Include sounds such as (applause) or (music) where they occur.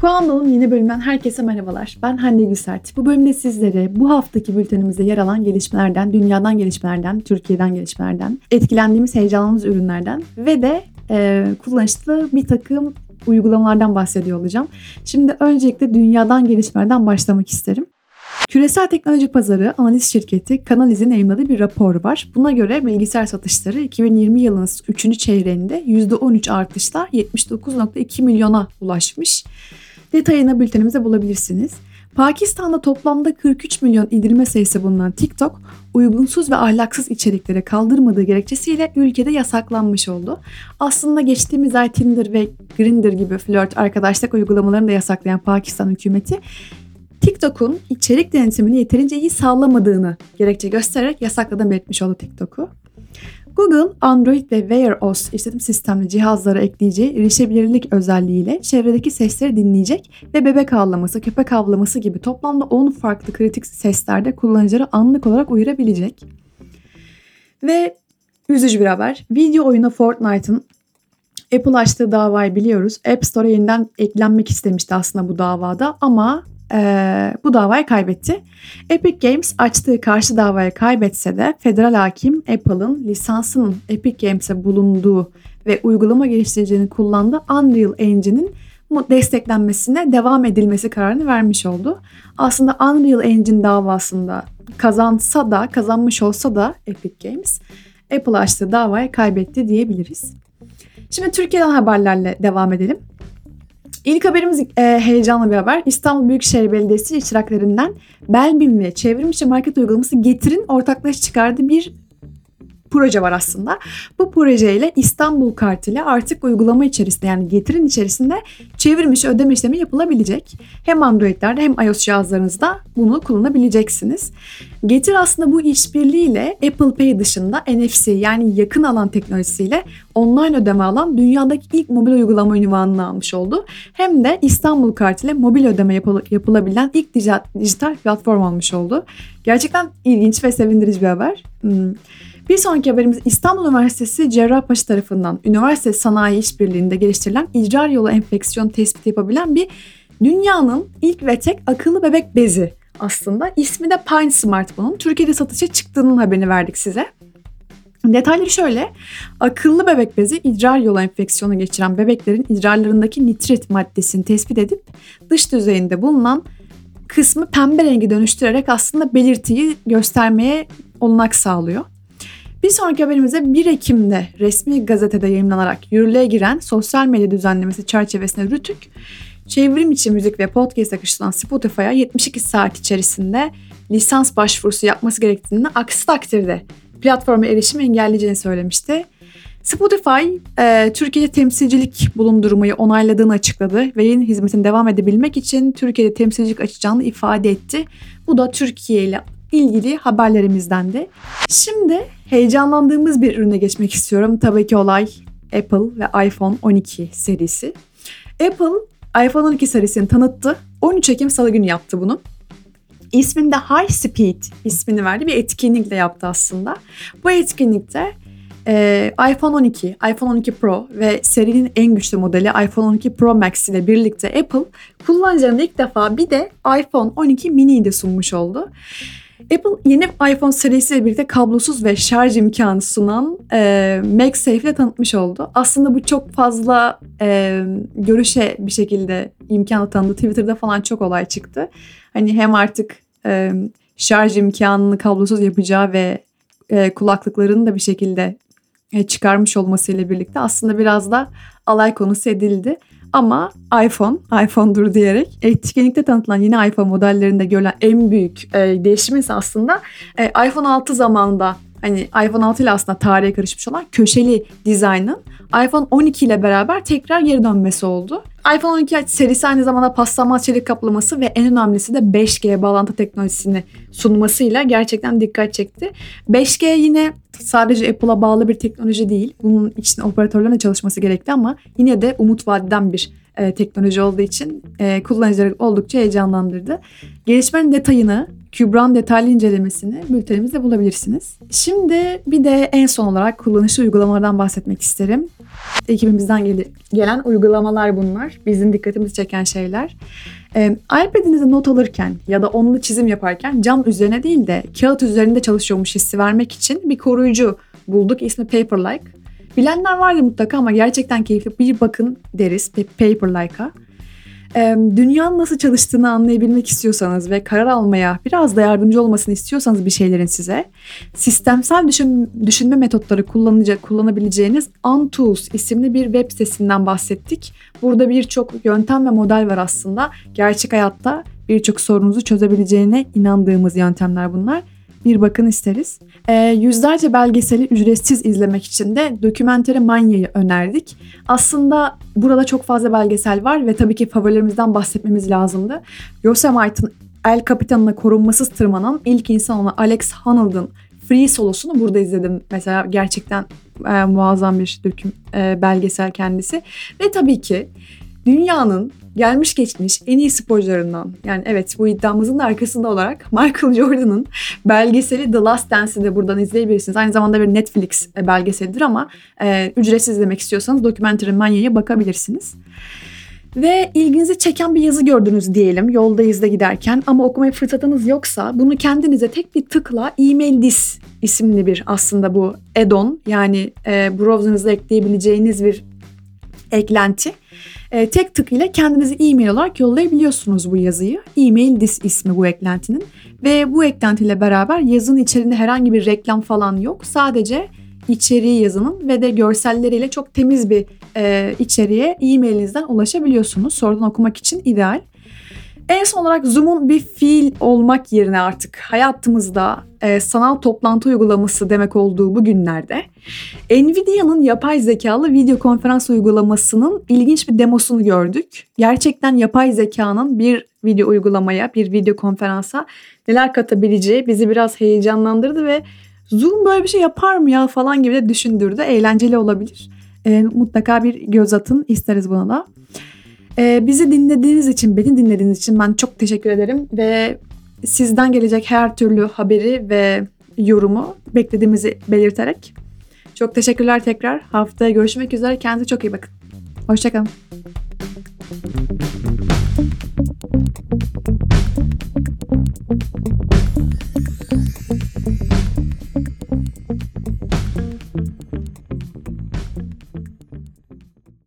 Kuando'nun yeni bölümünden herkese merhabalar. Ben Hande Gülsert. Bu bölümde sizlere bu haftaki bültenimizde yer alan gelişmelerden, dünyadan gelişmelerden, Türkiye'den gelişmelerden, etkilendiğimiz, heyecanlandığımız ürünlerden ve de e, kullanışlı bir takım uygulamalardan bahsediyor olacağım. Şimdi öncelikle dünyadan gelişmelerden başlamak isterim. Küresel teknoloji pazarı analiz şirketi Canaliz'in yayınladığı bir rapor var. Buna göre bilgisayar satışları 2020 yılının 3. çeyreğinde %13 artışla 79.2 milyona ulaşmış. Detayını bültenimizde bulabilirsiniz. Pakistan'da toplamda 43 milyon indirme sayısı bulunan TikTok, uygunsuz ve ahlaksız içeriklere kaldırmadığı gerekçesiyle ülkede yasaklanmış oldu. Aslında geçtiğimiz ay Tinder ve Grindr gibi flört arkadaşlık uygulamalarını da yasaklayan Pakistan hükümeti TikTok'un içerik denetimini yeterince iyi sağlamadığını gerekçe göstererek yasakladığını belirtmiş oldu TikTok'u. Google, Android ve Wear OS işletim sistemli cihazlara ekleyeceği erişebilirlik özelliğiyle çevredeki sesleri dinleyecek ve bebek ağlaması, köpek ağlaması gibi toplamda 10 farklı kritik seslerde kullanıcıları anlık olarak uyarabilecek. Ve üzücü bir haber. Video oyunu Fortnite'ın Apple açtığı davayı biliyoruz. App Store'a yeniden eklenmek istemişti aslında bu davada ama e, bu davayı kaybetti. Epic Games açtığı karşı davayı kaybetse de federal hakim Apple'ın lisansının Epic Games'e bulunduğu ve uygulama geliştiricinin kullandığı Unreal Engine'in desteklenmesine devam edilmesi kararını vermiş oldu. Aslında Unreal Engine davasında kazansa da kazanmış olsa da Epic Games Apple açtığı davayı kaybetti diyebiliriz. Şimdi Türkiye'den haberlerle devam edelim. İlk haberimiz e, heyecanlı bir haber. İstanbul Büyükşehir Belediyesi iştiraklarından Belbim ve Çevrimiçi Market Uygulaması Getir'in ortaklaşa çıkardığı bir proje var aslında. Bu projeyle İstanbul Kart ile artık uygulama içerisinde yani getirin içerisinde çevirmiş ödeme işlemi yapılabilecek. Hem Android'lerde hem iOS cihazlarınızda bunu kullanabileceksiniz. Getir aslında bu işbirliğiyle Apple Pay dışında NFC yani yakın alan teknolojisiyle online ödeme alan dünyadaki ilk mobil uygulama ünvanını almış oldu. Hem de İstanbul Kart ile mobil ödeme yapıl- yapılabilen ilk dijital platform olmuş oldu. Gerçekten ilginç ve sevindirici bir haber. Hmm. Bir sonraki haberimiz İstanbul Üniversitesi Cerrahpaşa tarafından üniversite sanayi işbirliğinde geliştirilen idrar yolu enfeksiyon tespiti yapabilen bir dünyanın ilk ve tek akıllı bebek bezi aslında. İsmi de Pine Smart bunun. Türkiye'de satışa çıktığının haberini verdik size. Detayları şöyle. Akıllı bebek bezi idrar yolu enfeksiyonu geçiren bebeklerin idrarlarındaki nitrit maddesini tespit edip dış düzeyinde bulunan kısmı pembe rengi dönüştürerek aslında belirtiyi göstermeye olanak sağlıyor. Bir sonraki haberimize 1 Ekim'de resmi gazetede yayınlanarak yürürlüğe giren sosyal medya düzenlemesi çerçevesinde Rütük, çevrim içi müzik ve podcast akışından Spotify'a 72 saat içerisinde lisans başvurusu yapması gerektiğini aksi takdirde platforma erişim engelleyeceğini söylemişti. Spotify e, Türkiye'de temsilcilik bulundurmayı onayladığını açıkladı ve yayın hizmetine devam edebilmek için Türkiye'de temsilcilik açacağını ifade etti. Bu da Türkiye ile ilgili haberlerimizdendi. Şimdi heyecanlandığımız bir ürüne geçmek istiyorum. Tabii ki olay Apple ve iPhone 12 serisi. Apple iPhone 12 serisini tanıttı. 13 Ekim Salı günü yaptı bunu. İsminde High Speed ismini verdi. Bir etkinlikle yaptı aslında. Bu etkinlikte e, iPhone 12, iPhone 12 Pro ve serinin en güçlü modeli iPhone 12 Pro Max ile birlikte Apple kullanıcılarına ilk defa bir de iPhone 12 mini'yi de sunmuş oldu. Apple yeni iPhone serisiyle birlikte kablosuz ve şarj imkanı sunan e, MagSafe ile tanıtmış oldu. Aslında bu çok fazla e, görüşe bir şekilde imkanı tanıdı. Twitter'da falan çok olay çıktı. Hani hem artık e, şarj imkanını kablosuz yapacağı ve e, kulaklıklarını da bir şekilde e, çıkarmış olmasıyla birlikte aslında biraz da alay konusu edildi. Ama iPhone, iPhone'dur diyerek etkinlikte tanıtılan yeni iPhone modellerinde görülen en büyük e, değişim ise aslında e, iPhone 6 zamanında hani iPhone 6 ile aslında tarihe karışmış olan köşeli dizaynın iPhone 12 ile beraber tekrar geri dönmesi oldu. iPhone 12 serisi aynı zamanda paslanmaz çelik kaplaması ve en önemlisi de 5G bağlantı teknolojisini sunmasıyla gerçekten dikkat çekti. 5G yine sadece Apple'a bağlı bir teknoloji değil. Bunun için operatörlerin çalışması gerekti ama yine de umut vadeden bir e, teknoloji olduğu için e, kullanıcıları oldukça heyecanlandırdı. Gelişmenin detayını Kübra'nın detaylı incelemesini bültenimizde bulabilirsiniz. Şimdi bir de en son olarak kullanışlı uygulamalardan bahsetmek isterim. Ekibimizden gel- gelen uygulamalar bunlar. Bizim dikkatimizi çeken şeyler. Ee, iPad'inize not alırken ya da onunla çizim yaparken cam üzerine değil de kağıt üzerinde çalışıyormuş hissi vermek için bir koruyucu bulduk. İsmi Paperlike. Bilenler vardır mutlaka ama gerçekten keyifli. Bir bakın deriz Paperlike'a. Dünyanın nasıl çalıştığını anlayabilmek istiyorsanız ve karar almaya biraz da yardımcı olmasını istiyorsanız bir şeylerin size sistemsel düşün, düşünme metotları kullanacak kullanabileceğiniz Untools isimli bir web sitesinden bahsettik. Burada birçok yöntem ve model var aslında. Gerçek hayatta birçok sorunuzu çözebileceğine inandığımız yöntemler bunlar. Bir bakın isteriz. Ee, yüzlerce belgeseli ücretsiz izlemek için de Documentary Mania'yı önerdik. Aslında burada çok fazla belgesel var ve tabii ki favorilerimizden bahsetmemiz lazımdı. Yosemite'ın El Capitan'ına korunmasız tırmanan ilk insan olan Alex Honnold'un Free solosunu burada izledim. Mesela gerçekten e, muazzam bir döküm e, belgesel kendisi. Ve tabii ki dünyanın gelmiş geçmiş en iyi sporcularından yani evet bu iddiamızın da arkasında olarak (laughs) Michael Jordan'ın belgeseli The Last Dance'i de buradan izleyebilirsiniz. Aynı zamanda bir Netflix e, belgeselidir ama e, ücretsiz izlemek istiyorsanız Documentary Mania'ya bakabilirsiniz. Ve ilginizi çeken bir yazı gördünüz diyelim yoldayız da giderken ama okumaya fırsatınız yoksa bunu kendinize tek bir tıkla e-mail dis isimli bir aslında bu add-on yani e, browser'ınıza ekleyebileceğiniz bir eklenti. E, tek tık ile kendinize e-mail olarak yollayabiliyorsunuz bu yazıyı. E-mail dis ismi bu eklentinin. Ve bu eklentiyle beraber yazının içerisinde herhangi bir reklam falan yok. Sadece içeriği yazının ve de görselleriyle çok temiz bir e, içeriğe e-mailinizden ulaşabiliyorsunuz. Sonradan okumak için ideal. En son olarak Zoom'un bir fiil olmak yerine artık hayatımızda e, sanal toplantı uygulaması demek olduğu bu günlerde Nvidia'nın yapay zekalı video konferans uygulamasının ilginç bir demosunu gördük. Gerçekten yapay zekanın bir video uygulamaya, bir video konferansa neler katabileceği bizi biraz heyecanlandırdı ve Zoom böyle bir şey yapar mı ya falan gibi de düşündürdü. Eğlenceli olabilir. E, mutlaka bir göz atın isteriz buna da. E, bizi dinlediğiniz için, beni dinlediğiniz için ben çok teşekkür ederim ve sizden gelecek her türlü haberi ve yorumu beklediğimizi belirterek çok teşekkürler tekrar. Haftaya görüşmek üzere. Kendinize çok iyi bakın. Hoşçakalın.